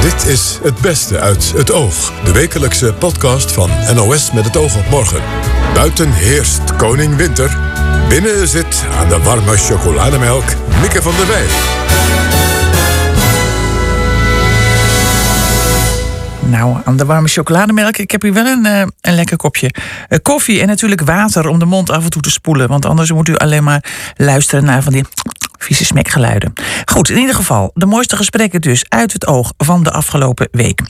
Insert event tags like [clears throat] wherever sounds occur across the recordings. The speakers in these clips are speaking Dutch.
Dit is Het Beste uit het Oog. De wekelijkse podcast van NOS met het oog op morgen. Buiten heerst koning Winter. Binnen zit aan de warme chocolademelk Mieke van der Wij. Nou, aan de warme chocolademelk. Ik heb hier wel een, uh, een lekker kopje uh, koffie en natuurlijk water om de mond af en toe te spoelen. Want anders moet u alleen maar luisteren naar van die vieze smekgeluiden. Goed, in ieder geval, de mooiste gesprekken dus uit het oog van de afgelopen week.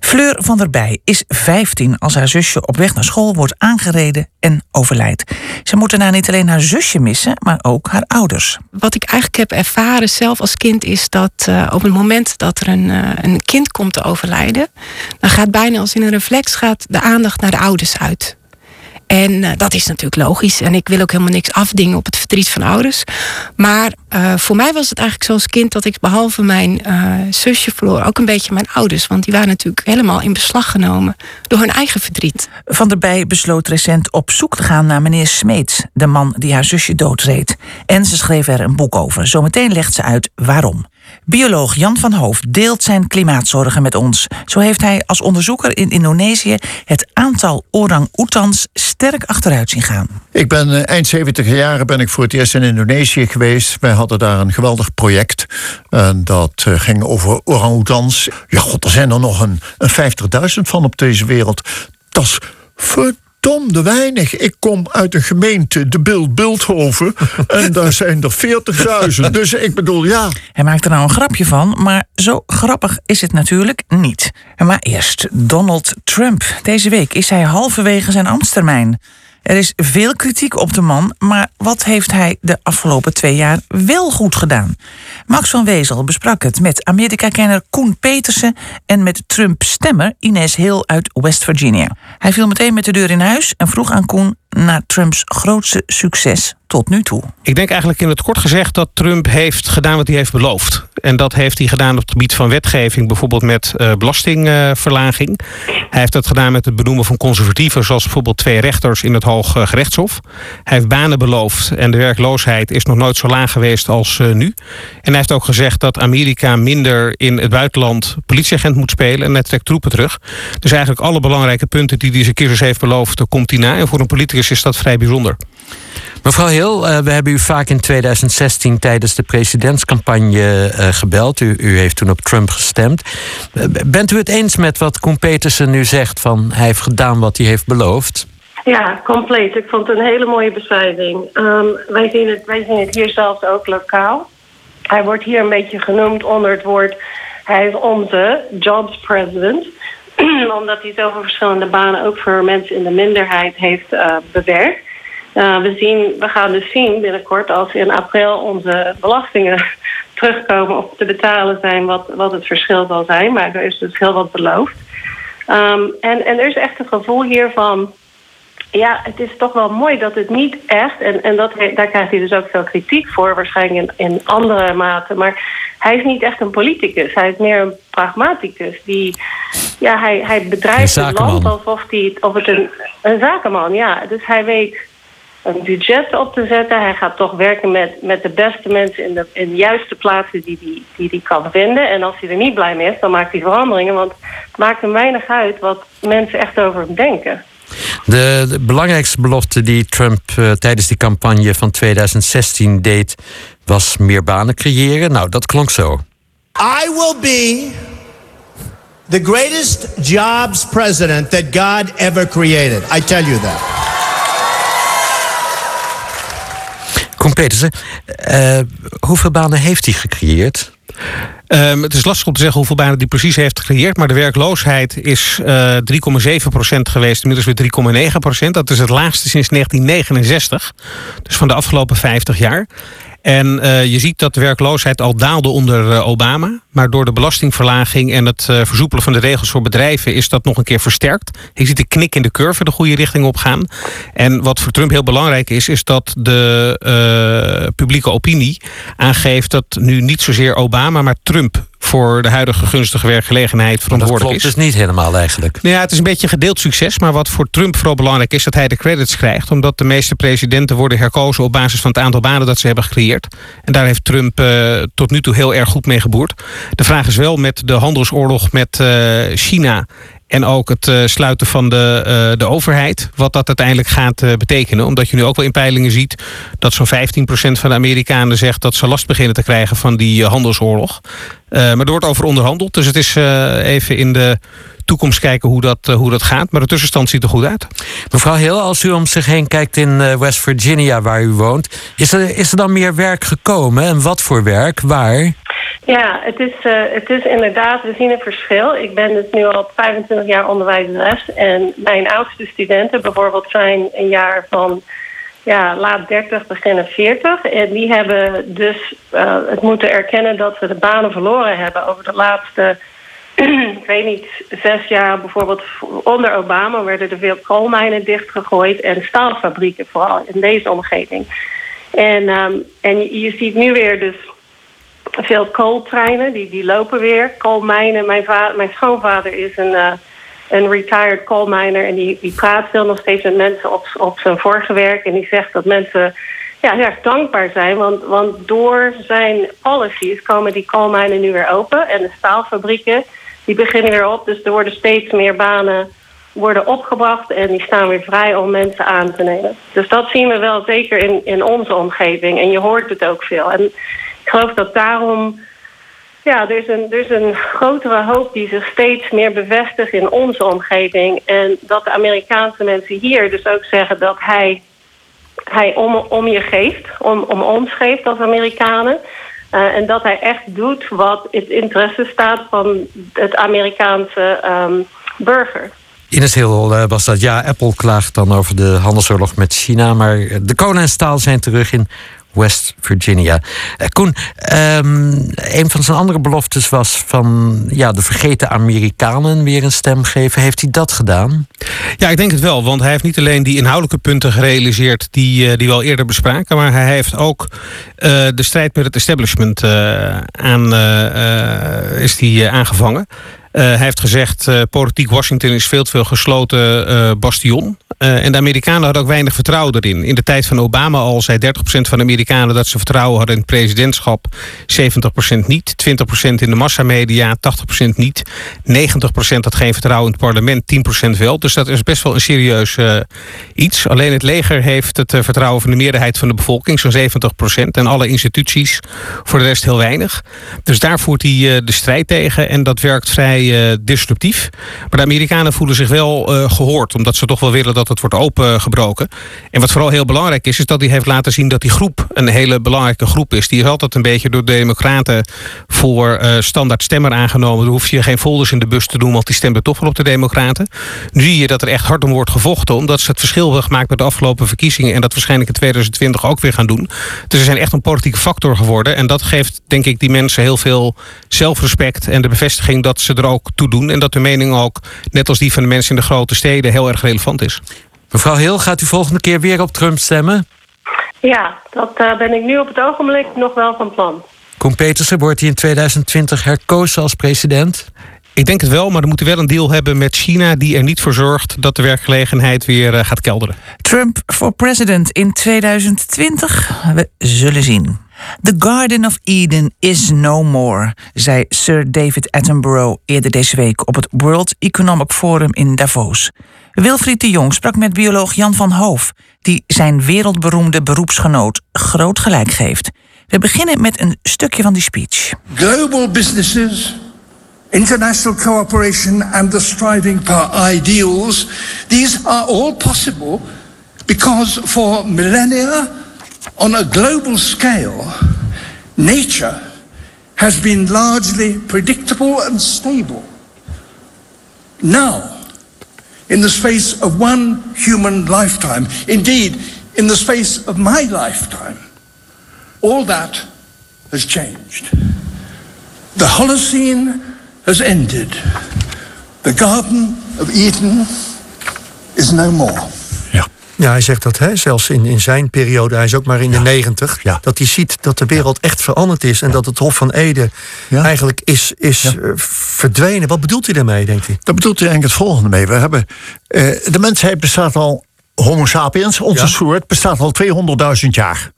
Fleur van der Bij is 15 als haar zusje op weg naar school wordt aangereden en overlijdt. Ze moet daarna niet alleen haar zusje missen, maar ook haar ouders. Wat ik eigenlijk heb ervaren zelf als kind is dat uh, op het moment dat er een, uh, een kind komt te overlijden, dan gaat bijna als in een reflex gaat de aandacht naar de ouders uit. En uh, dat is natuurlijk logisch. En ik wil ook helemaal niks afdingen op het verdriet van ouders. Maar uh, voor mij was het eigenlijk zoals kind dat ik behalve mijn uh, zusje verloor ook een beetje mijn ouders. Want die waren natuurlijk helemaal in beslag genomen door hun eigen verdriet. Van der Bij besloot recent op zoek te gaan naar meneer Smeets, de man die haar zusje doodreed. En ze schreef er een boek over. Zometeen legt ze uit waarom. Bioloog Jan van Hoofd deelt zijn klimaatzorgen met ons. Zo heeft hij als onderzoeker in Indonesië het aantal orang-oetans sterk achteruit zien gaan. Ik ben uh, eind 70 jaren ben ik voor het eerst in Indonesië geweest. Wij hadden daar een geweldig project. En dat uh, ging over orang-oetans. Ja, god, er zijn er nog een, een 50.000 van op deze wereld. Dat is verdomde weinig. Ik kom uit een gemeente, de Bild Bildhoven. [laughs] en daar zijn er 40.000. Dus ik bedoel, ja. Hij maakt er nou een grapje van, maar zo grappig is het natuurlijk niet. Maar eerst Donald Trump. Deze week is hij halverwege zijn ambtstermijn. Er is veel kritiek op de man, maar wat heeft hij de afgelopen twee jaar wel goed gedaan? Max van Wezel besprak het met Amerika-kenner Koen Petersen en met Trump-stemmer Ines Hill uit West Virginia. Hij viel meteen met de deur in huis en vroeg aan Koen naar Trumps grootste succes tot nu toe. Ik denk eigenlijk in het kort gezegd dat Trump heeft gedaan wat hij heeft beloofd. En dat heeft hij gedaan op het gebied van wetgeving, bijvoorbeeld met uh, belastingverlaging. Hij heeft dat gedaan met het benoemen van conservatieven, zoals bijvoorbeeld twee rechters in het Hoge Gerechtshof. Hij heeft banen beloofd en de werkloosheid is nog nooit zo laag geweest als uh, nu. En hij heeft ook gezegd dat Amerika minder in het buitenland politieagent moet spelen en hij trekt troepen terug. Dus eigenlijk alle belangrijke punten die hij zijn kiezers heeft beloofd, komt hij na. En voor een politicus is dat vrij bijzonder. Mevrouw Hill, uh, we hebben u vaak in 2016 tijdens de presidentscampagne uh, gebeld. U, u, heeft toen op Trump gestemd. Uh, bent u het eens met wat Koen Petersen nu zegt van hij heeft gedaan wat hij heeft beloofd? Ja, compleet. Ik vond het een hele mooie beschrijving. Um, wij, zien het, wij zien het hier zelfs ook lokaal. Hij wordt hier een beetje genoemd onder het woord... hij is onze jobs president [clears throat] omdat hij zoveel verschillende banen ook voor mensen in de minderheid heeft uh, bewerkt. Uh, we, zien, we gaan dus zien binnenkort als in april onze belastingen [laughs] terugkomen of te betalen zijn wat, wat het verschil zal zijn. Maar er is dus heel wat beloofd. Um, en, en er is echt een gevoel hier van ja, het is toch wel mooi dat het niet echt... en, en dat, daar krijgt hij dus ook veel kritiek voor... waarschijnlijk in, in andere mate. Maar hij is niet echt een politicus. Hij is meer een pragmaticus. Die, ja, hij, hij bedrijft het land alsof hij, of het een, een zakenman... ja. Dus hij weet een budget op te zetten. Hij gaat toch werken met, met de beste mensen... in de, in de juiste plaatsen die hij die, die, die kan vinden. En als hij er niet blij mee is, dan maakt hij veranderingen. Want het maakt hem weinig uit wat mensen echt over hem denken. De, de, belangrijkste belofte die Trump uh, tijdens die campagne van 2016 deed, was meer banen creëren. Nou, dat klonk zo. I will be the greatest jobs president that God ever created. I tell you that. Koen Petersen, uh, hoeveel banen heeft hij gecreëerd? Um, het is lastig om te zeggen hoeveel banen die precies heeft gecreëerd. Maar de werkloosheid is uh, 3,7% geweest. Inmiddels weer 3,9% Dat is het laagste sinds 1969. Dus van de afgelopen 50 jaar. En uh, je ziet dat de werkloosheid al daalde onder uh, Obama. Maar door de belastingverlaging en het uh, versoepelen van de regels voor bedrijven is dat nog een keer versterkt. Je ziet de knik in de curve de goede richting op gaan. En wat voor Trump heel belangrijk is, is dat de publieke opinie aangeeft dat nu niet zozeer Obama, maar Trump voor de huidige gunstige werkgelegenheid verantwoordelijk is. Dat klopt dus niet helemaal eigenlijk. Nou ja, het is een beetje gedeeld succes. Maar wat voor Trump vooral belangrijk is, dat hij de credits krijgt. Omdat de meeste presidenten worden herkozen op basis van het aantal banen dat ze hebben gecreëerd. En daar heeft Trump uh, tot nu toe heel erg goed mee geboerd. De vraag is wel met de handelsoorlog met uh, China en ook het uh, sluiten van de, uh, de overheid. Wat dat uiteindelijk gaat uh, betekenen. Omdat je nu ook wel in peilingen ziet dat zo'n 15% van de Amerikanen zegt dat ze last beginnen te krijgen van die handelsoorlog. maar er wordt over onderhandeld. Dus het is even in de toekomst kijken hoe dat, hoe dat gaat. Maar de tussenstand ziet er goed uit. Mevrouw Heel, als u om zich heen kijkt in West Virginia waar u woont, is er, is er dan meer werk gekomen? En wat voor werk? Waar? Ja, het is, uh, het is inderdaad, we zien een verschil. Ik ben dus nu al 25 jaar onderwijzeres. En mijn oudste studenten bijvoorbeeld zijn een jaar van ja, laat 30, beginnen 40. En die hebben dus uh, het moeten erkennen dat we de banen verloren hebben over de laatste, [clears throat] ik weet niet, zes jaar. Bijvoorbeeld onder Obama werden er veel koolmijnen dichtgegooid en staalfabrieken, vooral in deze omgeving. En, um, en je ziet nu weer dus veel kooltreinen, die, die lopen weer. Koolmijnen, mijn, mijn schoonvader is een, uh, een retired coalminer... en die, die praat veel nog steeds met mensen op, op zijn vorige werk... en die zegt dat mensen ja, heel erg dankbaar zijn... Want, want door zijn policies komen die koolmijnen nu weer open... en de staalfabrieken die beginnen weer op. Dus er worden steeds meer banen worden opgebracht... en die staan weer vrij om mensen aan te nemen. Dus dat zien we wel zeker in, in onze omgeving. En je hoort het ook veel. En ik geloof dat daarom... Ja, er is, een, er is een grotere hoop die zich steeds meer bevestigt in onze omgeving. En dat de Amerikaanse mensen hier dus ook zeggen dat hij, hij om, om je geeft, om, om ons geeft als Amerikanen. Uh, en dat hij echt doet wat in het interesse staat van het Amerikaanse um, burger. Ines Hill uh, was dat. Ja, Apple klaagt dan over de handelsoorlog met China. Maar de kolen en staal zijn terug in West Virginia. Uh, Koen, um, een van zijn andere beloftes was van ja, de vergeten Amerikanen weer een stem geven. Heeft hij dat gedaan? Ja, ik denk het wel. Want hij heeft niet alleen die inhoudelijke punten gerealiseerd die, uh, die we al eerder bespraken. Maar hij heeft ook uh, de strijd met het establishment aan, is die, aangevangen. hij heeft gezegd, politiek Washington is veel te veel gesloten bastion. Uh, en de Amerikanen hadden ook weinig vertrouwen erin. In de tijd van Obama al zei 30% van de Amerikanen dat ze vertrouwen hadden in het presidentschap. 70% niet. 20% in de massamedia, 80% niet. 90% had geen vertrouwen in het parlement, 10% wel. Dus dat is best wel een serieus uh, iets. Alleen het leger heeft het uh, vertrouwen van de meerderheid van de bevolking, zo'n 70%. En alle instituties voor de rest heel weinig. Dus daar voert hij de strijd tegen. En dat werkt vrij disruptief. Maar de Amerikanen voelen zich wel gehoord. Omdat ze toch wel willen dat het wordt opengebroken. En wat vooral heel belangrijk is, is dat hij heeft laten zien dat die groep een hele belangrijke groep is. Die is altijd een beetje door de Democraten voor uh, standaard stemmer aangenomen. Dan hoef je geen folders in de bus te doen, want die stemmen toch wel op de Democraten. Nu zie je dat er echt hard om wordt gevochten, omdat ze het verschil hebben gemaakt met de afgelopen verkiezingen. En dat waarschijnlijk in 2020 ook weer gaan doen. Dus ze zijn echt een politieke factor geworden. En dat geeft, denk ik, die mensen heel veel zelfrespect en de bevestiging dat ze er ook toe doen. En dat de mening ook, net als die van de mensen in de grote steden, heel erg relevant is. Mevrouw Heel, gaat u volgende keer weer op Trump stemmen? Ja, dat uh, ben ik nu op het ogenblik nog wel van plan. Koen Petersen wordt hij in 2020 herkozen als president? Ik denk het wel, maar dan moet hij wel een deal hebben met China... die er niet voor zorgt dat de werkgelegenheid weer uh, gaat kelderen. Trump voor president in 2020? We zullen zien. The Garden of Eden is no more, zei Sir David Attenborough eerder deze week op het World Economic Forum in Davos. Wilfried de Jong sprak met bioloog Jan van Hoof, die zijn wereldberoemde beroepsgenoot groot gelijk geeft. We beginnen met een stukje van die speech. Global businesses, international cooperation and the striving for ideals, these are all possible because for millennia on a global scale, nature has been largely predictable and stable. Now, in the space of one human lifetime, indeed, in the space of my lifetime, all that has changed. The Holocene has ended. The Garden of Eden is no more. Ja. Hij zegt dat hè, zelfs in, in zijn periode, hij is ook maar in de negentig, Ja. dat hij ziet dat de wereld echt veranderd is en dat het Hof van Ede eigenlijk is, is eh, verdwenen. Wat bedoelt hij daarmee, denkt hij? Daar bedoelt hij eigenlijk het volgende mee. We hebben, eh, de mensheid bestaat al, Homo sapiens, onze Ja. soort, bestaat al 200.000 jaar.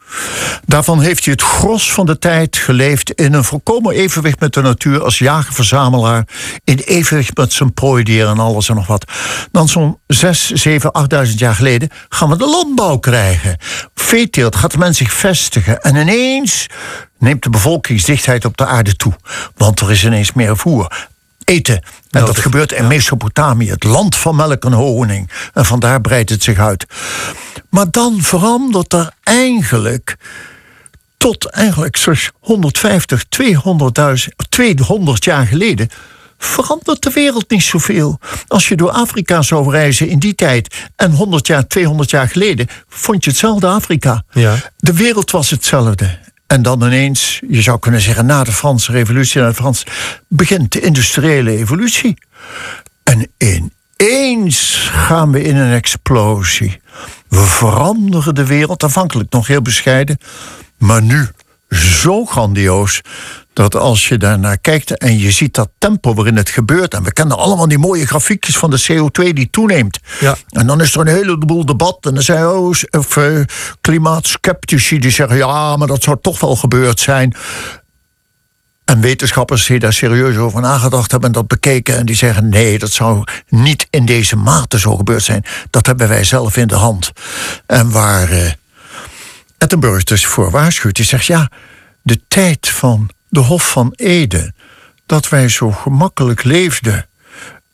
Daarvan heeft hij het gros van de tijd geleefd in een volkomen evenwicht met de natuur als jager-verzamelaar. In evenwicht met zijn prooidier en alles en nog wat. Dan zo'n 6, 7, 8000 jaar geleden gaan we de landbouw krijgen. Veeteelt gaat de mens zich vestigen. En ineens neemt de bevolkingsdichtheid op de aarde toe. Want er is ineens meer voer eten. En dat gebeurt in Mesopotamië, het land van melk en honing. En vandaar breidt het zich uit. Maar dan verandert er eigenlijk tot eigenlijk zo'n 150, 200.000, 200 jaar geleden verandert de wereld niet zoveel. Als je door Afrika zou reizen in die tijd en 100 jaar, 200 jaar geleden, vond je hetzelfde Afrika. Ja. De wereld was hetzelfde. En dan ineens, je zou kunnen zeggen, na de Franse revolutie, na de Frans, begint de industriële evolutie. En ineens gaan we in een explosie. We veranderen de wereld, aanvankelijk nog heel bescheiden, maar nu zo grandioos dat als je daarnaar kijkt en je ziet dat tempo waarin het gebeurt, en we kennen allemaal die mooie grafiekjes van de CO2 die toeneemt. Ja. En dan is er een heleboel debat en dan zijn oh, of, eh, klimaatskeptici die zeggen ja, maar dat zou toch wel gebeurd zijn. En wetenschappers die daar serieus over nagedacht hebben en dat bekeken. En die zeggen: nee, dat zou niet in deze mate zo gebeurd zijn. Dat hebben wij zelf in de hand. En waar eh Attenborough dus voor waarschuwt, die zegt: ja, de tijd van de Hof van Ede. Dat wij zo gemakkelijk leefden.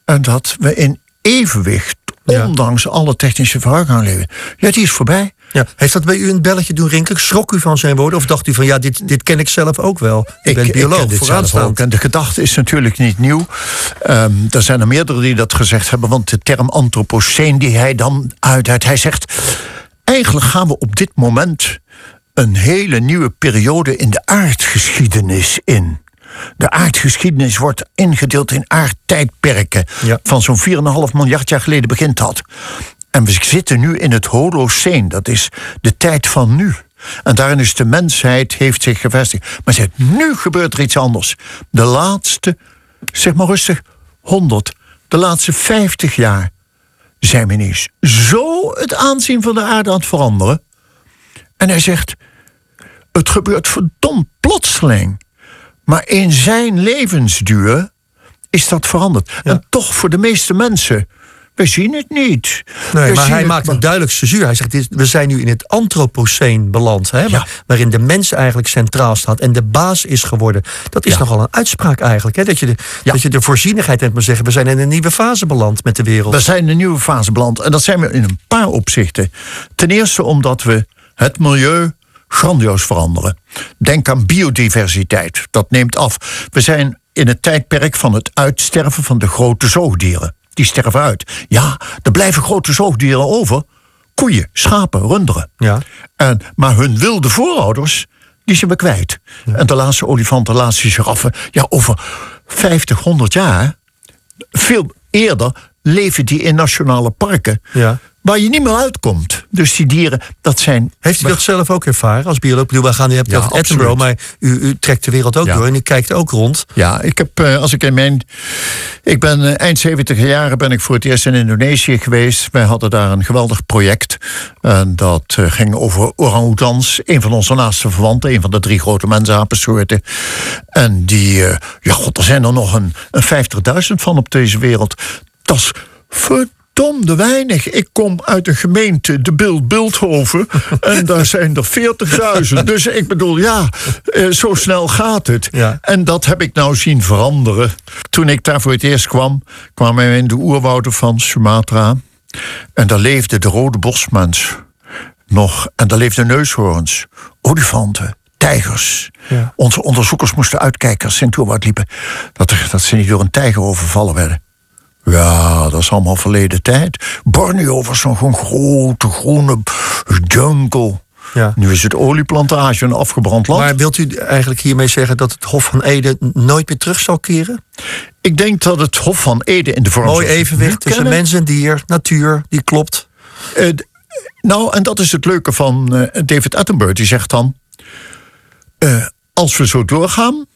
En dat we in evenwicht, Ja. ondanks alle technische vooruitgang leven. Ja, die is voorbij. Ja. Heeft dat bij u een belletje doen rinkelen? Schrok u van zijn woorden? Of dacht u van ja, dit, dit ken ik zelf ook wel? Ik, ben bioloog, dit vooraanstaand. ook. En de gedachte is natuurlijk niet nieuw. Ehm, er zijn er meerdere die dat gezegd hebben. Want de term antropoceen die hij dan uithuidt. Hij zegt, eigenlijk gaan we op dit moment... een hele nieuwe periode in de aardgeschiedenis in. De aardgeschiedenis wordt ingedeeld in aardtijdperken. Ja. Van zo'n 4,5 miljard jaar geleden begint dat. En we zitten nu in het Holoceen. Dat is de tijd van nu. En daarin is de mensheid heeft zich gevestigd. Maar zegt, nu gebeurt er iets anders. De laatste, zeg maar rustig, 100, de laatste 50 jaar zijn we ineens zo het aanzien van de aarde aan het veranderen. En hij zegt, het gebeurt verdomd plotseling. Maar in zijn levensduur is dat veranderd. En toch voor de meeste mensen, we zien het niet. Nee, We maar hij het maakt maar- een duidelijk cesuur. Hij zegt, we zijn nu in het antropoceen beland. Hè, Ja. waar- waarin de mens eigenlijk centraal staat en de baas is geworden. Dat is Ja. nogal een uitspraak eigenlijk. Hè, dat, je de, dat je de voorzienigheid hebt maar zeggen. We zijn in een nieuwe fase beland met de wereld. We zijn in een nieuwe fase beland. En dat zijn we in een paar opzichten. Ten eerste omdat we het milieu grandioos veranderen. Denk aan biodiversiteit. Dat neemt af. We zijn in het tijdperk van het uitsterven van de grote zoogdieren. Die sterven uit. Ja, er blijven grote zoogdieren over. Koeien, schapen, runderen. Ja. En, maar hun wilde voorouders, die zijn we kwijt. En de laatste olifanten, de laatste giraffen. Ja, over 50, 100 jaar, veel eerder, leven die in nationale parken. Ja. Waar je niet meer uitkomt. Dus die dieren, dat zijn. Heeft u dat zelf ook ervaren als bioloog? Bedoel, wij gaan nu hebben Ja, over Edinburgh, maar u, u trekt de wereld ook Ja. door en u kijkt ook rond. Ja, ik heb, eh, als ik in mijn. Ik ben eh, eind 70 jaren ben ik voor het eerst in Indonesië geweest. Wij hadden daar een geweldig project. En dat eh, ging over orang-oetans. Een van onze naaste verwanten, een van de drie grote mensapensoorten. En die, ja, god, er zijn er nog een, een 50.000 van op deze wereld. Dat is verdomde weinig. Ik kom uit een gemeente, de Bild Beeldhoven. [laughs] en daar zijn er 40.000. Dus ik bedoel, ja, eh, zo snel gaat het. Ja. En dat heb ik nou zien veranderen. Toen ik daar voor het eerst kwam, kwamen we in de oerwouden van Sumatra. En daar leefde de rode bosmens nog. En daar leefden neushoorns, olifanten, tijgers. Ja. Onze onderzoekers moesten uitkijken als ze in het oerwoud liepen. Dat, dat ze niet door een tijger overvallen werden. Ja, dat is allemaal verleden tijd. Borneo was nog een grote groene jungle. Ja. Nu is het olieplantage een afgebrand land. Maar wilt u eigenlijk hiermee zeggen dat het Hof van Ede nooit meer terug zal keren? Ik denk dat het Hof van Ede in de vorm Mooi we het evenwicht tussen mens en dier, natuur, die klopt. eh, Nou, en dat is het leuke van eh, David Attenborough. Die zegt dan... eh, als we zo doorgaan,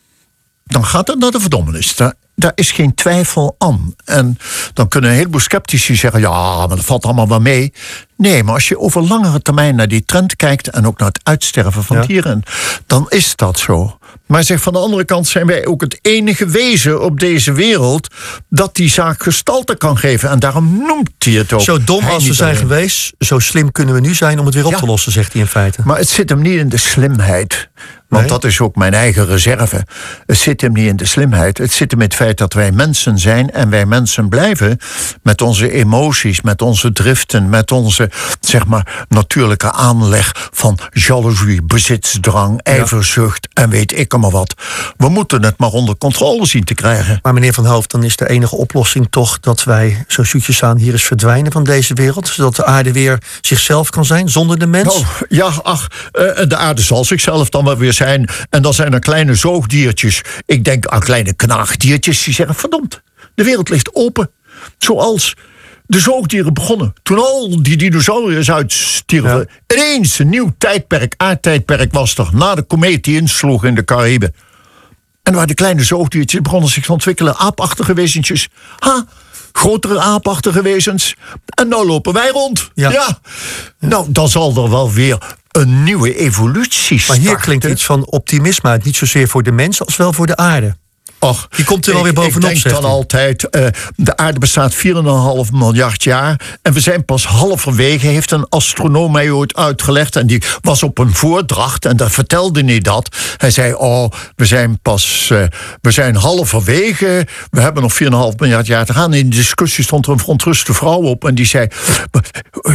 dan gaat het naar de verdommenis. Daar, is geen twijfel aan. En dan kunnen een heleboel sceptici zeggen... ja, maar dat valt allemaal wel mee. Nee, maar als je over langere termijn naar die trend kijkt... en ook naar het uitsterven van dieren... dan is dat zo. Maar zeg, van de andere kant zijn wij ook het enige wezen op deze wereld... dat die zaak gestalte kan geven. En daarom noemt hij het ook. Zo dom Hij als we zijn alleen. geweest, zo slim kunnen we nu zijn om het weer op Ja. te lossen, zegt hij in feite. Maar het zit hem niet in de slimheid. Want Nee? dat is ook mijn eigen reserve. Het zit hem niet in de slimheid. Het zit hem in het feit dat wij mensen zijn en wij mensen blijven. Met onze emoties, met onze driften, met onze zeg maar, natuurlijke aanleg van jaloezie, bezitsdrang, ijverzucht en weet ik allemaal wat. We moeten het maar onder controle zien te krijgen. Maar meneer Van Hoofd, dan is de enige oplossing toch dat wij zo zoetjes aan hier eens verdwijnen van deze wereld. Zodat de aarde weer zichzelf kan zijn zonder de mens. Nou, ja, ach, eh, de aarde zal zichzelf dan wel weer zijn. En dan zijn er kleine zoogdiertjes. Ik denk aan kleine knaagdiertjes die zeggen: verdomd, de wereld ligt open. Zoals de zoogdieren begonnen. Toen al die dinosauriërs uitstierven. Ineens een nieuw tijdperk, aardtijdperk was er. Na de komeet die insloeg in de Cariben. En waar de kleine zoogdiertjes begonnen zich te ontwikkelen. Aapachtige wezentjes. Ha, grotere aapachtige wezens. En nou lopen wij rond. Ja. Nou, dan zal er wel weer een nieuwe evolutie maar hier klinkt iets van optimisme uit. Niet zozeer voor de mens als wel voor de aarde. Och, Die komt er wel weer bovenop, Ik denk dan altijd, eh, de aarde bestaat 4,5 miljard jaar. En we zijn pas halverwege, heeft een astronoom mij ooit uitgelegd. En die was op een voordracht en daar vertelde hij dat. Hij zei, oh, we zijn pas, eh, we zijn halverwege. We hebben nog 4,5 miljard jaar te gaan. In de discussie stond er een verontruste vrouw op. En die zei,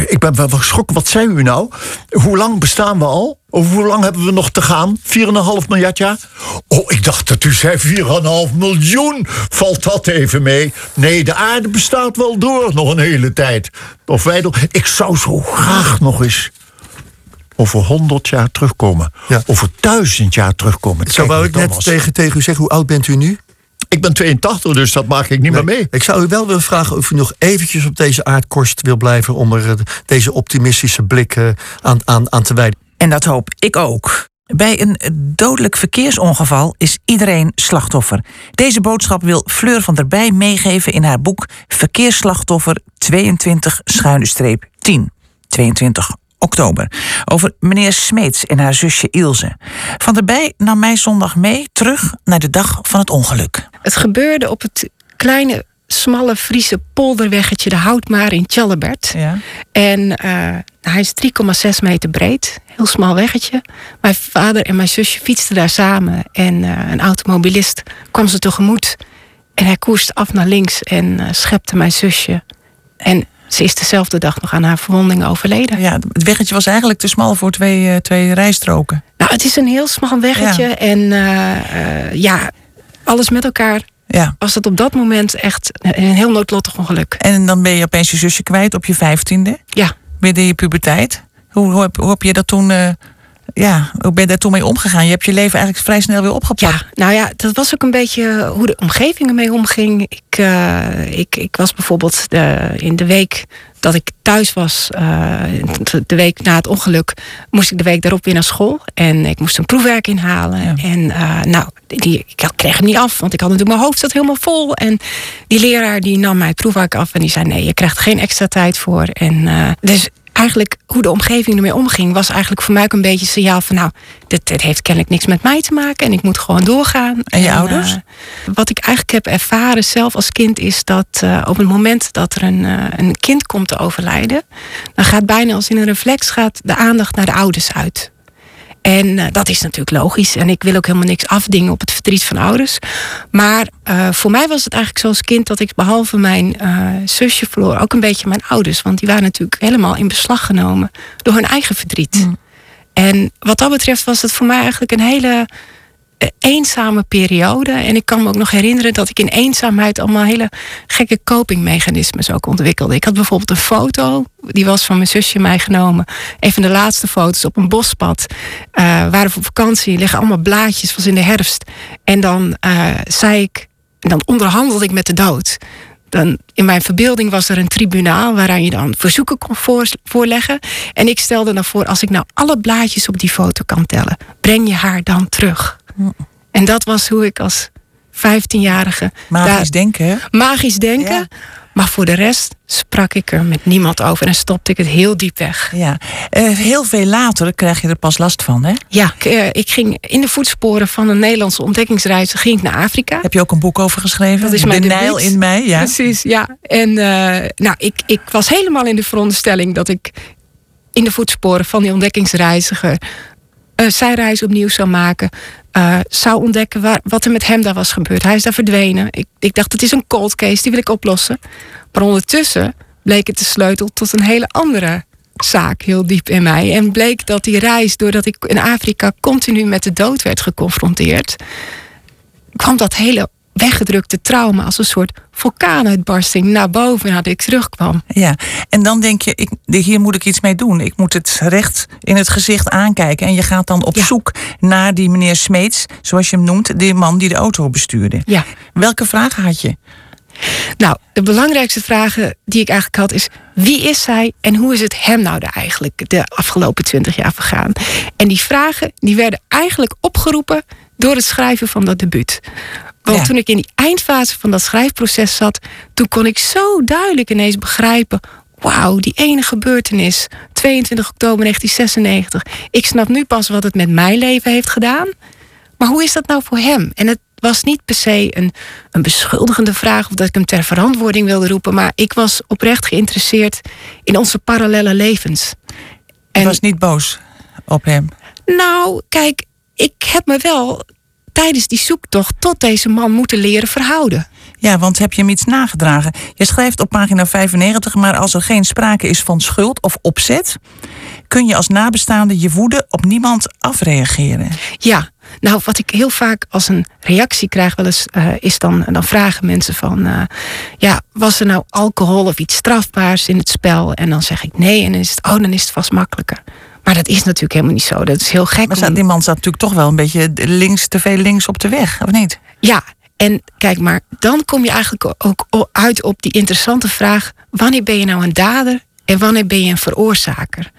ik ben wel geschrokken, wat zei u nou? Hoe lang bestaan we al? Of hoe lang hebben we nog te gaan? 4,5 miljard jaar? Oh, ik dacht dat u zei 4,5 miljoen. Valt dat even mee? Nee, de aarde bestaat wel door nog een hele tijd. Of wij door. Ik zou zo graag nog eens over 100 jaar terugkomen. Over 1000 jaar terugkomen. Zo wou ik net tegen, tegen u zeggen, hoe oud bent u nu? Ik ben 82, dus dat maak ik niet meer mee. Ik zou u wel willen vragen of u nog eventjes op deze aardkorst wil blijven... om er eh, deze optimistische blik eh, aan, aan, aan te wijden. En dat hoop ik ook. Bij een dodelijk verkeersongeval is iedereen slachtoffer. Deze boodschap wil Fleur van der Bij meegeven in haar boek Verkeersslachtoffer 22 schuine streep 10. 22 oktober. Over meneer Smeets en haar zusje Ilse. Van der Bij nam mij zondag mee terug naar de dag van het ongeluk. Het gebeurde op het kleine, smalle Friese polderweggetje de Houtmaar in Tjallebert. Ja. En eh, hij is 3,6 meter breed. Heel smal weggetje. Mijn vader en mijn zusje fietsten daar samen. En eh, een automobilist kwam ze tegemoet. En hij koerste af naar links en eh, schepte mijn zusje. En ze is dezelfde dag nog aan haar verwondingen overleden. Ja, het weggetje was eigenlijk te smal voor twee, twee rijstroken. Nou, het is een heel smal weggetje. Ja. En ja, alles met elkaar Ja. was het op dat moment echt een heel noodlottig ongeluk. En dan ben je opeens je zusje kwijt op je vijftiende. Ja. Midden in je puberteit. Hoe, hoe, heb, hoe heb je dat toen... eh, ja, hoe ben je daar toen mee omgegaan? Je hebt je leven eigenlijk vrij snel weer opgepakt. Ja, nou ja, dat was ook een beetje hoe de omgeving ermee omging. Ik, eh, ik, ik was bijvoorbeeld de, in de week dat ik thuis was, eh, de week na het ongeluk, moest ik de week daarop weer naar school. En ik moest een proefwerk inhalen. En eh, nou, die, ik kreeg hem niet af, want ik had natuurlijk mijn hoofd zat helemaal vol. En die leraar die nam mij het proefwerk af en die zei: nee, je krijgt geen extra tijd voor. En dus eigenlijk hoe de omgeving ermee omging, was eigenlijk voor mij ook een beetje een signaal van nou, dit, dit heeft kennelijk niks met mij te maken en ik moet gewoon doorgaan. En je ouders? eh, wat ik eigenlijk heb ervaren zelf als kind is dat eh, op het moment dat er een, eh, een kind komt te overlijden, dan gaat bijna als in een reflex gaat de aandacht naar de ouders uit. En eh, dat is natuurlijk logisch. En ik wil ook helemaal niks afdingen op het verdriet van ouders. Maar eh, voor mij was het eigenlijk zo als kind dat ik behalve mijn eh, zusje verloor ook een beetje mijn ouders. Want die waren natuurlijk helemaal in beslag genomen door hun eigen verdriet. En wat dat betreft was het voor mij eigenlijk een hele eenzame periode. En ik kan me ook nog herinneren dat ik in eenzaamheid allemaal hele gekke copingmechanismes ook ontwikkelde. Ik had bijvoorbeeld een foto, die was van mijn zusje mij genomen. Een van de laatste foto's op een bospad. Eh waren we op vakantie, liggen allemaal blaadjes, was in de herfst. En dan eh, zei ik, dan onderhandelde ik met de dood. dan, in mijn verbeelding was er een tribunaal waaraan je dan verzoeken kon voor, voorleggen. En ik stelde dan voor, als ik nou alle blaadjes op die foto kan tellen, breng je haar dan terug. En dat was hoe ik als 15-jarige. Magisch denken, hè? Magisch denken. Maar voor de rest sprak ik er met niemand over en stopte ik het heel diep weg. Ja. Eh, heel veel later krijg je er pas last van, hè? Ja, ik, eh, ik ging in de voetsporen van een Nederlandse ontdekkingsreis ging ik naar Afrika. Heb je ook een boek over geschreven? Dat is de mijn debuut. Nijl in mij, ja. Precies, ja. En eh, nou, ik, ik was helemaal in de veronderstelling dat ik in de voetsporen van die ontdekkingsreiziger zijn reis opnieuw zou maken. Eh, zou ontdekken wat er met hem daar was gebeurd. Hij is daar verdwenen. Ik, ik dacht, het is een cold case, die wil ik oplossen. Maar ondertussen bleek het de sleutel tot een hele andere zaak heel diep in mij. En bleek dat die reis, doordat ik in Afrika continu met de dood werd geconfronteerd, kwam dat hele weggedrukte trauma als een soort vulkaanuitbarsting naar boven nadat ik terugkwam. Ja, en dan denk je, ik, hier moet ik iets mee doen. Ik moet het recht in het gezicht aankijken. En je gaat dan op zoek naar die meneer Smeets, zoals je hem noemt, die man die de auto bestuurde. Ja. Welke vragen had je? Nou, de belangrijkste vragen die ik eigenlijk had is... wie is zij en hoe is het hem nou eigenlijk de afgelopen twintig jaar vergaan? En die vragen die werden eigenlijk opgeroepen door het schrijven van dat debuut. Want Ja. toen ik in die eindfase van dat schrijfproces zat... toen kon ik zo duidelijk ineens begrijpen... wauw, die ene gebeurtenis, 22 oktober 1996... ik snap nu pas wat het met mijn leven heeft gedaan... Maar hoe is dat nou voor hem? En het was niet per se een, een beschuldigende vraag of dat ik hem ter verantwoording wilde roepen, maar ik was oprecht geïnteresseerd in onze parallele levens. Je was niet boos op hem. Nou, kijk, ik heb me wel tijdens die zoektocht tot deze man moeten leren verhouden. Ja, want heb je hem iets nagedragen? Je schrijft op pagina 95, maar als er geen sprake is van schuld of opzet, kun je als nabestaande je woede op niemand afreageren. Ja, nou wat ik heel vaak als een reactie krijg wel eens, eh, is dan, dan vragen mensen van, eh, ja, was er nou alcohol of iets strafbaars in het spel? En dan zeg ik nee en dan is het, oh, dan is het vast makkelijker. Maar dat is natuurlijk helemaal niet zo. Dat is heel gek. Maar die man staat natuurlijk toch wel een beetje links, te veel links op de weg, of niet? Ja, en kijk maar, dan kom je eigenlijk ook uit op die interessante vraag: wanneer ben je nou een dader en wanneer ben je een veroorzaker?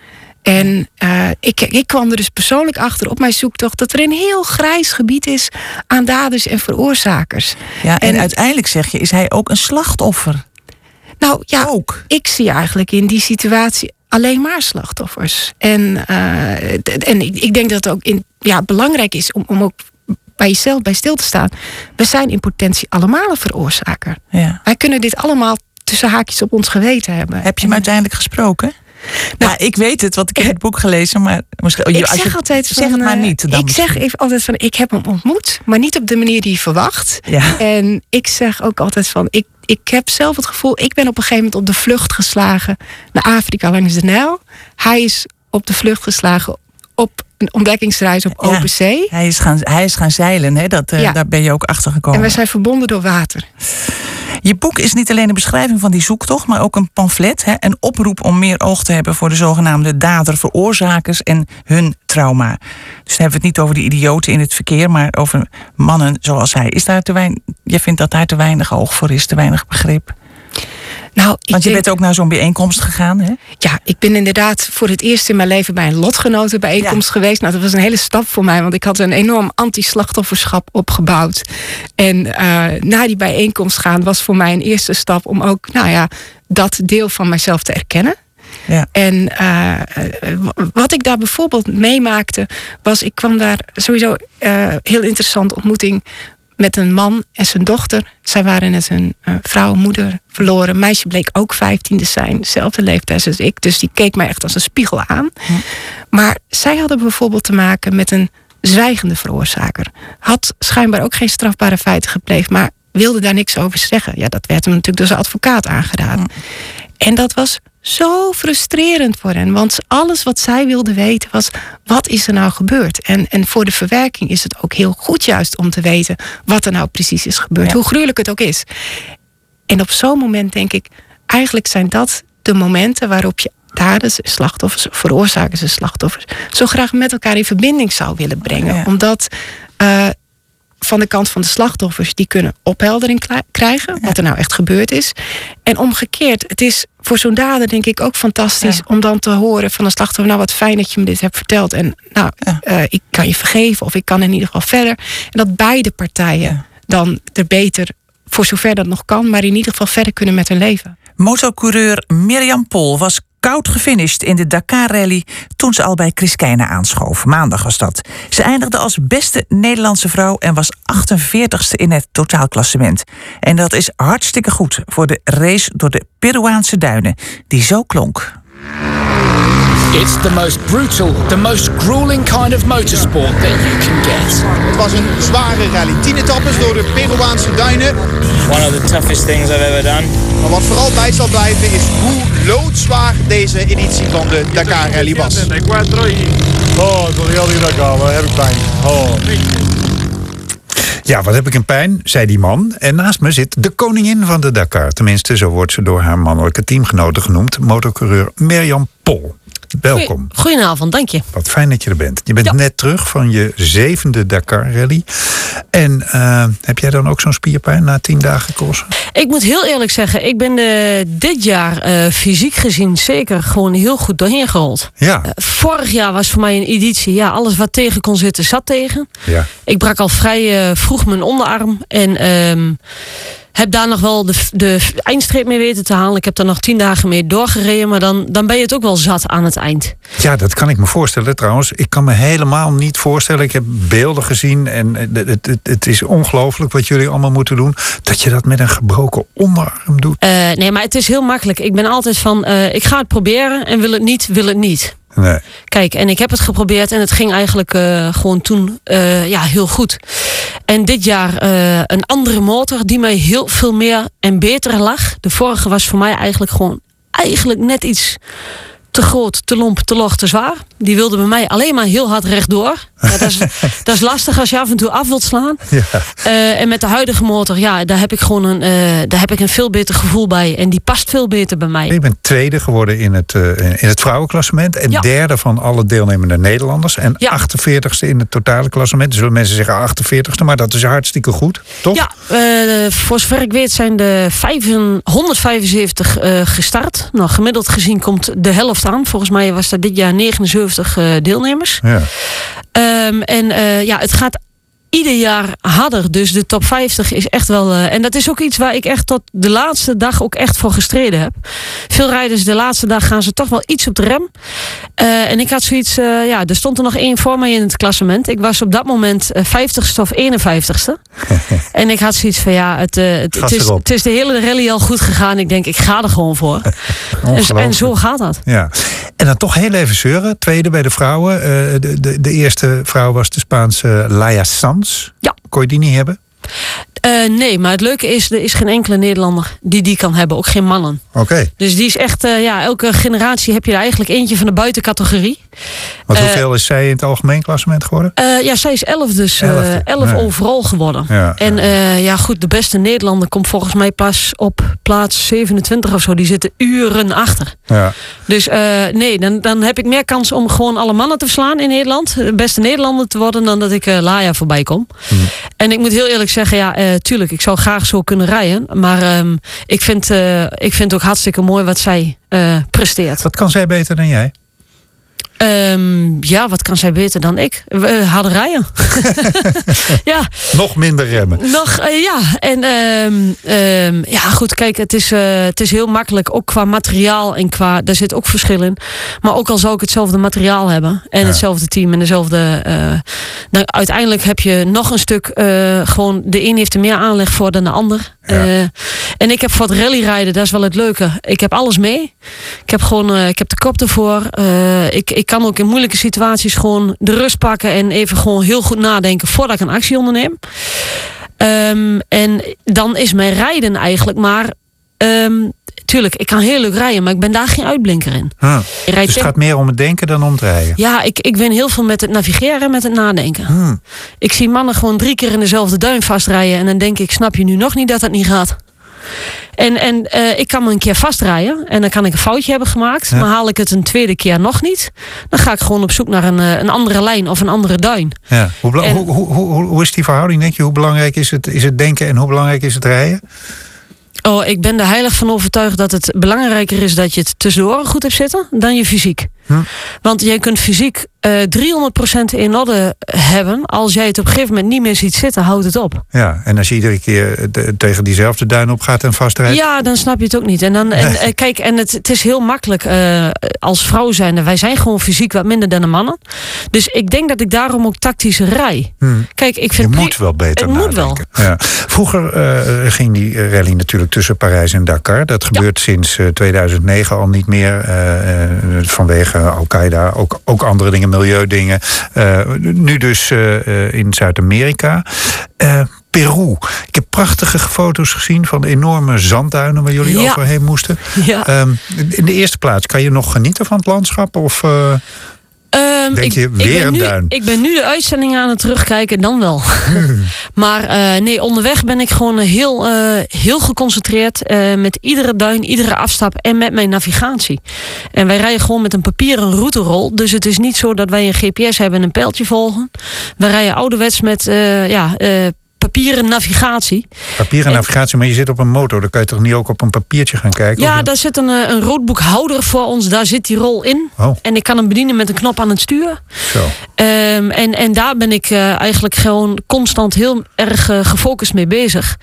En eh, ik, ik kwam er dus persoonlijk achter op mijn zoektocht dat er een heel grijs gebied is aan daders en veroorzakers. Ja, en, uiteindelijk zeg je, is hij ook een slachtoffer? Nou ja, ik zie eigenlijk in die situatie alleen maar slachtoffers. En, eh, en ik, ik denk dat het ook in, ja, belangrijk is om, om ook bij jezelf bij stil te staan. We zijn in potentie allemaal een veroorzaker. Ja. Wij kunnen dit allemaal tussen haakjes op ons geweten hebben. Heb je hem uiteindelijk gesproken? Nou, ik weet het, want ik heb het boek gelezen, maar misschien, Ik als je- zeg altijd zeg van, het maar niet. Dan ik zeg even altijd van, ik heb hem ontmoet, maar niet op de manier die je verwacht. Ja. En ik zeg ook altijd van, ik, ik heb zelf het gevoel, ik ben op een gegeven moment op de vlucht geslagen naar Afrika langs de Nijl. Hij is op de vlucht geslagen op een ontdekkingsreis op open zee. Hij is gaan, hij is gaan zeilen, hè? Dat, eh, Ja. daar ben je ook achter gekomen. En we zijn verbonden door water. Je boek is niet alleen een beschrijving van die zoektocht, maar ook een pamflet. Hè? Een oproep om meer oog te hebben voor de zogenaamde dader-veroorzakers en hun trauma. Dus dan hebben we het niet over de idioten in het verkeer, maar over mannen zoals hij. Is daar te weinig, je vindt dat daar te weinig oog voor is, te weinig begrip? Nou, Want je bent ook naar zo'n bijeenkomst gegaan, hè? Ja, ik ben inderdaad voor het eerst in mijn leven bij een lotgenotenbijeenkomst geweest. Nou, dat was een hele stap voor mij, want ik had een enorm anti-slachtofferschap opgebouwd. En eh na die bijeenkomst gaan was voor mij een eerste stap om ook, nou ja, dat deel van mijzelf te erkennen. Ja. En eh, wat ik daar bijvoorbeeld meemaakte, was ik kwam daar sowieso eh heel interessante ontmoeting met een man en zijn dochter. Zij waren net een eh, vrouw, moeder verloren. Een meisje bleek ook 15 te zijn, dezelfde leeftijd als ik. Dus die keek mij echt als een spiegel aan. Maar zij hadden bijvoorbeeld te maken met een zwijgende veroorzaker. Had schijnbaar ook geen strafbare feiten gepleegd, maar wilde daar niks over zeggen. Ja, dat werd hem natuurlijk door zijn advocaat aangedaan. En dat was zo frustrerend voor hen. Want alles wat zij wilden weten was: wat is er nou gebeurd? En, en voor de verwerking is het ook heel goed, juist om te weten wat er nou precies is gebeurd. Ja. Hoe gruwelijk het ook is. En op zo'n moment denk ik: eigenlijk zijn dat de momenten waarop je daders, slachtoffers, veroorzakers en slachtoffers zo graag met elkaar in verbinding zou willen brengen. Ja. Omdat. eh, van de kant van de slachtoffers, die kunnen opheldering krijgen. Wat er nou echt gebeurd is. En omgekeerd, het is voor zo'n dader denk ik ook fantastisch om dan te horen van een slachtoffer. Nou, wat fijn dat je me dit hebt verteld. En nou, eh, ik kan je vergeven of ik kan in ieder geval verder. En dat beide partijen dan er beter, voor zover dat nog kan, maar in ieder geval verder kunnen met hun leven. Motocoureur Mirjam Pol was koud gefinished in de Dakar-rally toen ze al bij Chris Keijne aanschoof. Maandag was dat. Ze eindigde als beste Nederlandse vrouw en was 48ste in het totaalklassement. En dat is hartstikke goed voor de race door de Peruaanse duinen, die zo klonk. It's the most brutal, the most grueling kind of motorsport that you can get. Het was een zware rally. Tien etappes door de Peruaanse duinen. One of the toughest things I've ever done. Maar wat vooral bij zal blijven is hoe loodzwaar deze editie van de Dakar Rally was. Oh, tot heel die Dakar, wat heb ik pijn. Oh. Ja, wat heb ik een pijn, zei die man. En naast me zit de koningin van de Dakar. Tenminste, zo wordt ze door haar mannelijke teamgenoten genoemd. Motorcoureur Mirjam Pol. Welkom. Goedenavond, dank je. Wat fijn dat je er bent. Je bent net terug van je zevende Dakar-rally. En eh, heb jij dan ook zo'n spierpijn na tien dagen crossen? Ik moet heel eerlijk zeggen, ik ben er dit jaar eh, fysiek gezien zeker gewoon heel goed doorheen gerold. Ja. Eh, vorig jaar was voor mij een editie, ja, alles wat tegen kon zitten, zat tegen. Ja. Ik brak al vrij eh, vroeg mijn onderarm en ehm, heb daar nog wel de, de eindstreep mee weten te halen. Ik heb daar nog tien dagen mee doorgereden, maar dan, dan ben je het ook wel zat aan het eind. Ja, dat kan ik me voorstellen trouwens. Ik kan me helemaal niet voorstellen. Ik heb beelden gezien en het, het, het, het is ongelooflijk wat jullie allemaal moeten doen. Dat je dat met een gebroken onderarm doet. Eh, nee, maar het is heel makkelijk. Ik ben altijd van, eh, ik ga het proberen en wil het niet, wil het niet. Nee. Kijk, en ik heb het geprobeerd en het ging eigenlijk eh, gewoon toen eh, ja, heel goed. En dit jaar eh, een andere motor die mij heel veel meer en beter lag. De vorige was voor mij eigenlijk gewoon eigenlijk net iets te groot, te lomp, te log, te zwaar. Die wilde bij mij alleen maar heel hard rechtdoor. Ja, dat, is, [laughs] dat is lastig als je af en toe af wilt slaan. Eh, en met de huidige motor, ja, daar heb ik gewoon een, eh, daar heb ik een veel beter gevoel bij. En die past veel beter bij mij. Je bent tweede geworden in het, eh, in het vrouwenklassement. En Ja. derde van alle deelnemende Nederlanders. En 48ste in het totale klassement. Er zullen mensen zeggen 48ste, maar dat is hartstikke goed. Toch? Ja, voor zover ik weet zijn er 175 eh, gestart. Nou, gemiddeld gezien komt de helft Volgens mij was er dit jaar 79 eh, deelnemers. Ja. Ehm, en eh, ja, het gaat ieder jaar harder. Dus de top 50 is echt wel. eh, en dat is ook iets waar ik echt tot de laatste dag ook echt voor gestreden heb. Veel rijders de laatste dag gaan ze toch wel iets op de rem. Eh, en ik had zoiets. eh, ja, er stond er nog één voor mij in het klassement. Ik was op dat moment eh, 50ste of 51ste. [laughs] en ik had zoiets van ja, het, het, is, het is de hele rally al goed gegaan. Ik denk, ik ga er gewoon voor. [laughs] en, zo gaat dat. Ja. En dan toch heel even zeuren. Tweede bij de vrouwen. De, de, de eerste vrouw was de Spaanse Laia Ja. Kon je die niet hebben? Eh, nee, maar het leuke is, er is geen enkele Nederlander die die kan hebben. Ook geen mannen. Oké. Dus die is echt, eh, ja, elke generatie heb je er eigenlijk eentje van de buitencategorie. Want Eh, hoeveel is zij in het algemeen klassement geworden? Eh, ja, zij is 11 dus. eh, Elfde, 11 ja. overal geworden. Ja, en ja, goed, de beste Nederlander komt volgens mij pas op plaats 27 of zo. Die zitten uren achter. Ja. Dus nee, dan, dan heb ik meer kans om gewoon alle mannen te verslaan in Nederland. De beste Nederlander te worden dan dat ik Laia voorbij kom. En ik moet heel eerlijk zeggen, ja, tuurlijk, ik zou graag zo kunnen rijden. Maar ehm, ik, vind, ik vind het ook hartstikke mooi wat zij presteert. Wat kan zij beter dan jij? Ehm, ja, wat kan zij beter dan ik? We hadden rijden. [laughs] ja, Nog minder remmen. nog, eh, ja. En ehm, ehm, ja, goed, kijk, het is, eh, het is heel makkelijk. Ook qua materiaal en qua, daar zit ook verschil in. Maar ook al zou ik hetzelfde materiaal hebben en hetzelfde team en dezelfde. eh, dan uiteindelijk heb je nog een stuk, eh, gewoon, de een heeft er meer aanleg voor dan de ander. Eh, en ik heb voor het rallyrijden, dat is wel het leuke. Ik heb alles mee. Ik heb gewoon, eh, ik heb de kop ervoor. Eh, ik, ik kan ook in moeilijke situaties gewoon de rust pakken en even gewoon heel goed nadenken voordat ik een actie onderneem. Ehm, en dan is mijn rijden eigenlijk maar. ehm, tuurlijk, ik kan heel leuk rijden, maar ik ben daar geen uitblinker in. Rijdt Dus het gaat meer om het denken dan om het rijden. Ja, ik, ik win heel veel met het navigeren en met het nadenken. Hmm. Ik zie mannen gewoon drie keer in dezelfde duin vastrijden. En dan denk ik, snap je nu nog niet dat dat niet gaat? En, en eh, ik kan me een keer vastrijden. En dan kan ik een foutje hebben gemaakt. Ja. Maar haal ik het een tweede keer nog niet. Dan ga ik gewoon op zoek naar een, eh, een andere lijn of een andere duin. Ja. Hoe, bela- En- hoe, hoe, hoe, hoe is die verhouding, denk je? Hoe belangrijk is het, is het denken en hoe belangrijk is het rijden? Oh, ik ben er heilig van overtuigd dat het belangrijker is dat je het tussendoor goed hebt zitten dan je fysiek. Hm. Want jij kunt fysiek eh 300% in orde hebben. Als jij het op een gegeven moment niet meer ziet zitten, houdt het op. Ja, en als je iedere keer eh, de- tegen diezelfde duin op gaat en vastrijdt. Ja, dan snap je het ook niet. En, dan, en [laughs] Nee. eh, kijk, en het, het is heel makkelijk als vrouw zijn. Wij zijn gewoon fysiek wat minder dan de mannen. Dus ik denk dat ik daarom ook tactisch rij. Hm. Kijk, ik Je vind pri- moet wel beter Het moet wel. Ja. Vroeger ging die rally natuurlijk tussen Parijs en Dakar. Dat gebeurt sinds eh, 2009 al niet meer. eh, vanwege Al-Qaeda, ook, ook andere dingen, milieudingen. Eh, nu dus eh, eh, in Zuid-Amerika. Peru. Ik heb prachtige foto's gezien van enorme zandduinen waar jullie Ja. overheen moesten. Ja. Ehm, in de eerste plaats, kan je nog genieten van het landschap? Of, Ehm, Denk ik, je, ik weer ben een nu, duin? Ik ben nu de uitzending aan het terugkijken, dan wel. [laughs] maar eh, nee, onderweg ben ik gewoon heel, eh, heel geconcentreerd eh, met iedere duin, iedere afstap en met mijn navigatie. En wij rijden gewoon met een papieren routerol. Dus het is niet zo dat wij een GPS hebben en een pijltje volgen. Wij rijden ouderwets met eh, ja, eh, papieren navigatie. papier en navigatie, maar je zit op een motor. Dan kan je toch niet ook op een papiertje gaan kijken? Ja, Of- daar zit een, eh, een roodboekhouder voor ons. Daar zit die rol in. Oh. En ik kan hem bedienen met een knop aan het stuur. Zo. Ehm, en, en daar ben ik eh, eigenlijk gewoon constant heel erg eh, gefocust mee bezig.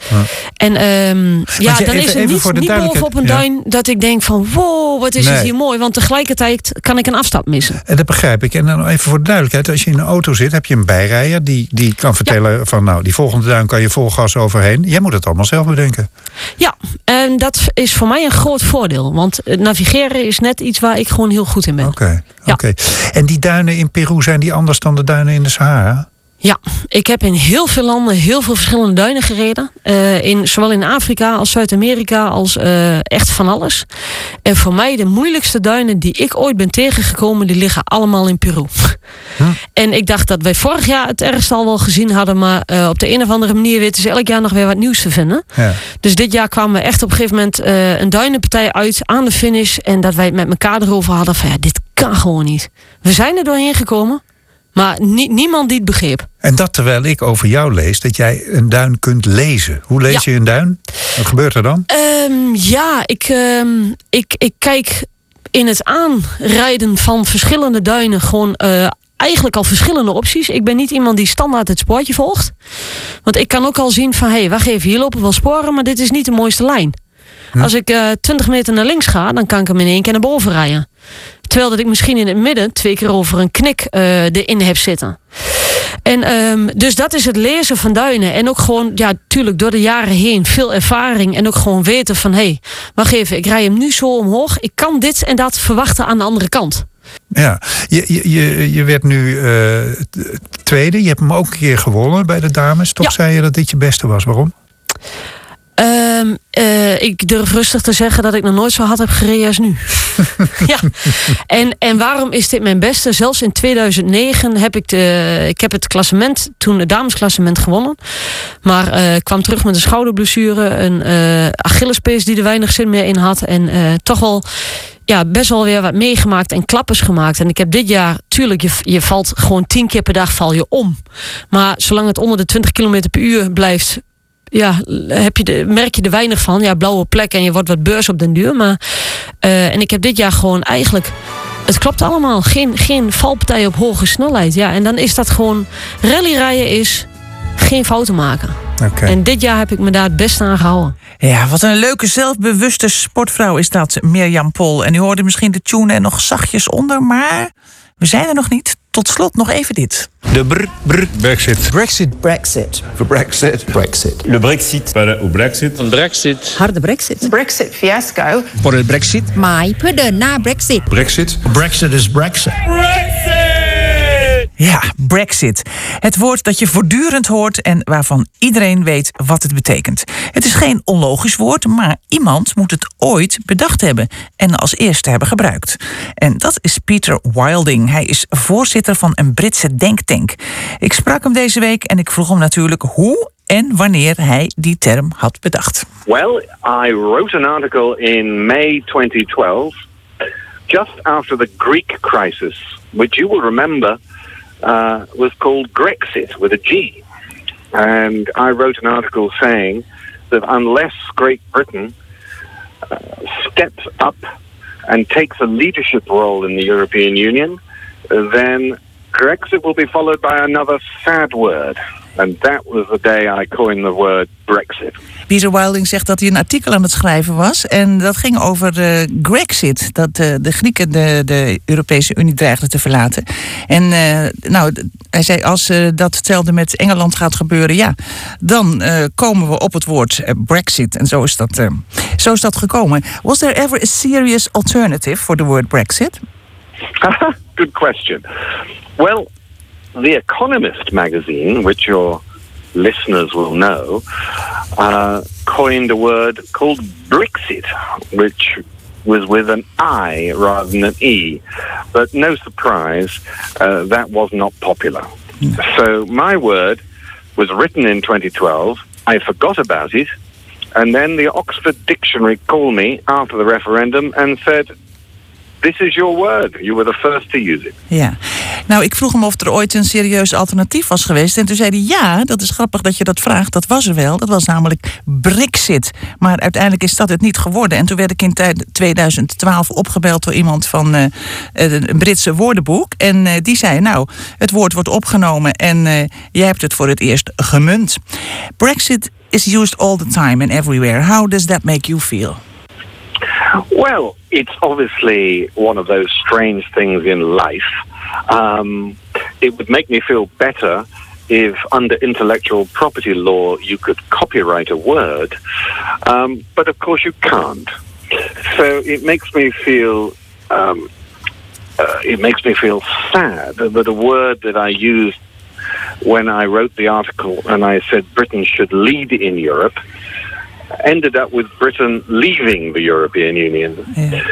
En ehm, ja, dan even- is het niet, niet bovenop een duin dat ik denk van wow, wat is Nee. het hier mooi. Want tegelijkertijd kan ik een afstap missen. En dat begrijp ik. En dan even voor de duidelijkheid. Als je in een auto zit, heb je een bijrijder. Die, die kan vertellen van nou, die volgende duin kan je vol gas overheen. Jij moet het allemaal zelf bedenken. Ja, en dat is voor mij een groot voordeel. Want navigeren is net iets waar ik gewoon heel goed in ben. Oké. Oké. En die duinen in Peru, zijn die anders dan de duinen in de Sahara? Ja, ik heb in heel veel landen heel veel verschillende duinen gereden. Eh, in, zowel in Afrika als Zuid-Amerika als eh, echt van alles. En voor mij de moeilijkste duinen die ik ooit ben tegengekomen, die liggen allemaal in Peru. En ik dacht dat wij vorig jaar het ergste al wel gezien hadden, maar eh, op de een of andere manier weten ze elk jaar nog weer wat nieuws te vinden. Ja. Dus dit jaar kwamen we echt op een gegeven moment een duinenpartij uit aan de finish. En dat wij het met elkaar erover hadden van ja, dit kan gewoon niet. We zijn er doorheen gekomen, maar nie- niemand die het begreep. En dat terwijl ik over jou lees dat jij een duin kunt lezen. Hoe lees je een duin? Wat gebeurt er dan? Ehm, ja, ik, ehm, ik, ik kijk in het aanrijden van verschillende duinen gewoon eh, eigenlijk al verschillende opties. Ik ben niet iemand die standaard het spoortje volgt. Want ik kan ook al zien van, hé, hey, wacht even, hier lopen wel sporen, maar dit is niet de mooiste lijn. Als ik eh 20 meter naar links ga, dan kan ik hem in één keer naar boven rijden. Terwijl dat ik misschien in het midden twee keer over een knik eh, erin heb zitten. En ehm, dus dat is het lezen van duinen. En ook gewoon, ja, tuurlijk, door de jaren heen veel ervaring. En ook gewoon weten van, hé, hey, wacht even, ik rij hem nu zo omhoog. Ik kan dit en dat verwachten aan de andere kant. Ja, je, je, je, werd nu eh, tweede. Je hebt hem ook een keer gewonnen bij de dames. Toch zei je dat dit je beste was. Waarom? Ehm, eh, ik durf rustig te zeggen dat ik nog nooit zo hard heb gereden als nu. [laughs] ja. En, en waarom is dit mijn beste? Zelfs in 2009 heb ik, de, ik heb het klassement, toen het damesklassement gewonnen. Maar ik kwam terug met een schouderblessure, een eh Achillespees die er weinig zin meer in had. En toch wel ja, best wel weer wat meegemaakt en klappers gemaakt. En ik heb dit jaar, tuurlijk, je, je valt gewoon tien keer per dag val je om. Maar zolang het onder de 20 km per uur blijft, ja, heb je de, merk je er weinig van. Ja, blauwe plek en je wordt wat beurs op den duur. Maar, eh, en ik heb dit jaar gewoon eigenlijk... Het klopt allemaal. Geen, geen valpartij op hoge snelheid. Ja, en dan is dat gewoon... Rallyrijden is geen fouten maken. En dit jaar heb ik me daar het beste aan gehouden. Ja, wat een leuke, zelfbewuste sportvrouw is dat, Mirjam Pol. En u hoorde misschien de tune er nog zachtjes onder, maar we zijn er nog niet. Tot slot nog even dit. De br, br Brexit. Brexit. Brexit. De Brexit. Brexit. Le Brexit. Voor Brexit. Een Brexit. Harde Brexit. Brexit fiasco. Voor el Brexit. Maar voor de na Brexit. Brexit. Brexit is Brexit. Ja, Brexit. Het woord dat je voortdurend hoort en waarvan iedereen weet wat het betekent. Het is geen onlogisch woord, maar iemand moet het ooit bedacht hebben en als eerste hebben gebruikt. En dat is Peter Wilding. Hij is voorzitter van een Britse denktank. Ik sprak hem deze week en ik vroeg hem natuurlijk hoe en wanneer hij die term had bedacht. Well, I wrote an article in May 2012, just after the Greek crisis, which you will remember uh, was called Grexit with a G. And I wrote an article saying that unless Great Britain uh, steps up and takes a leadership role in the European Union, then Brexit will be followed by another sad word. And that was the day I coined the word Brexit. Peter Wilding zegt dat hij een artikel aan het schrijven was. En dat ging over uh, Grexit. Dat uh, de Grieken de, de Europese Unie dreigden te verlaten. En uh, nou, hij zei: als dat hetzelfde met Engeland gaat gebeuren, ja, dan komen we op het woord Brexit. En zo is, dat, zo is dat gekomen. Was there ever a serious alternative for the word Brexit? [laughs] Good question. Well, The Economist magazine, which your listeners will know, uh, coined a word called Brexit, which was with an I rather than an E. But no surprise, uh, that was not popular. So my word was written in 2012. I forgot about it. And then the Oxford Dictionary called me after the referendum and said, This is your word. You were the first to use it. Ja. Nou, ik vroeg hem of er ooit een serieus alternatief was geweest. En toen zei hij ja, dat is grappig dat je dat vraagt. Dat was er wel. Dat was namelijk Brexit. Maar uiteindelijk is dat het niet geworden. En toen werd ik in 2012 opgebeld door iemand van uh, een Britse woordenboek. En uh, die zei, nou, het woord wordt opgenomen en jij hebt het voor het eerst gemunt. Brexit is used all the time and everywhere. How does that make you feel? Well, it's obviously one of those strange things in life. Um, it would make me feel better if, under intellectual property law, you could copyright a word, um, but of course you can't. So it makes me feel. Um, uh, it makes me feel sad that a word that I used when I wrote the article and I said Britain should lead in Europe ended up with Britain leaving the European Union. Yeah.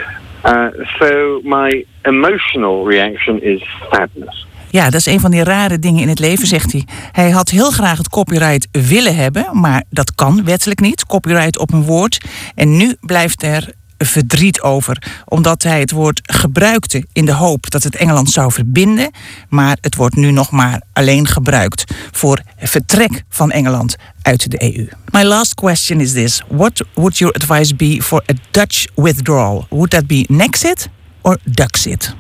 Uh, so my emotional reaction is sadness. Ja, dat is een van die rare dingen in het leven, zegt hij. Hij had heel graag het copyright willen hebben, maar dat kan wettelijk niet. Copyright op een woord. En nu blijft er verdriet over, omdat hij het woord gebruikte in de hoop dat het Engeland zou verbinden, maar het wordt nu nog maar alleen gebruikt voor het vertrek van Engeland uit de EU. My last question is this: What would your advice be for a Dutch withdrawal? Would that be Nexit or Duxit?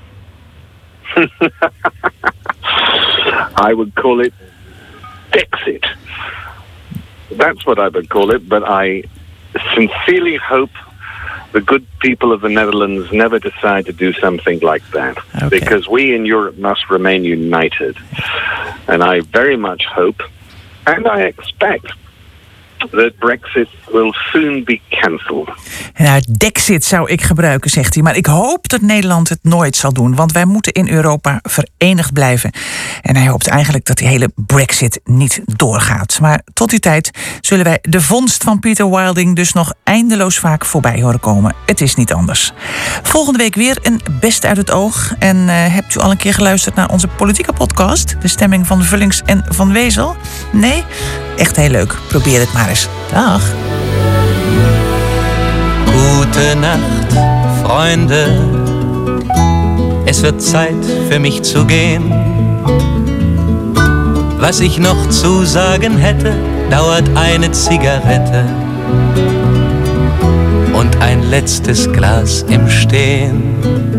[laughs] I would call it Dexit. That's what I would call it, but I sincerely hope the good people of the Netherlands never decide to do something like that. Okay. Because we in Europe must remain united. And I very much hope, and I expect, that Brexit will soon be cancelled. Ja, Dexit zou ik gebruiken, zegt hij. Maar ik hoop dat Nederland het nooit zal doen. Want wij moeten in Europa verenigd blijven. En hij hoopt eigenlijk dat die hele Brexit niet doorgaat. Maar tot die tijd zullen wij de vondst van Peter Wilding dus nog eindeloos vaak voorbij horen komen. Het is niet anders. Volgende week weer een best uit het oog. En uh, hebt u al een keer geluisterd naar onze politieke podcast? De stemming van Vullings en van Wezel? Nee? Echt heel leuk. Probeer het maar eens. Dag. Gute Nacht, Freunde. Es wird Zeit für mich zu gehen. Was ich noch zu sagen hätte, dauert eine Zigarette und ein letztes Glas im Stehen.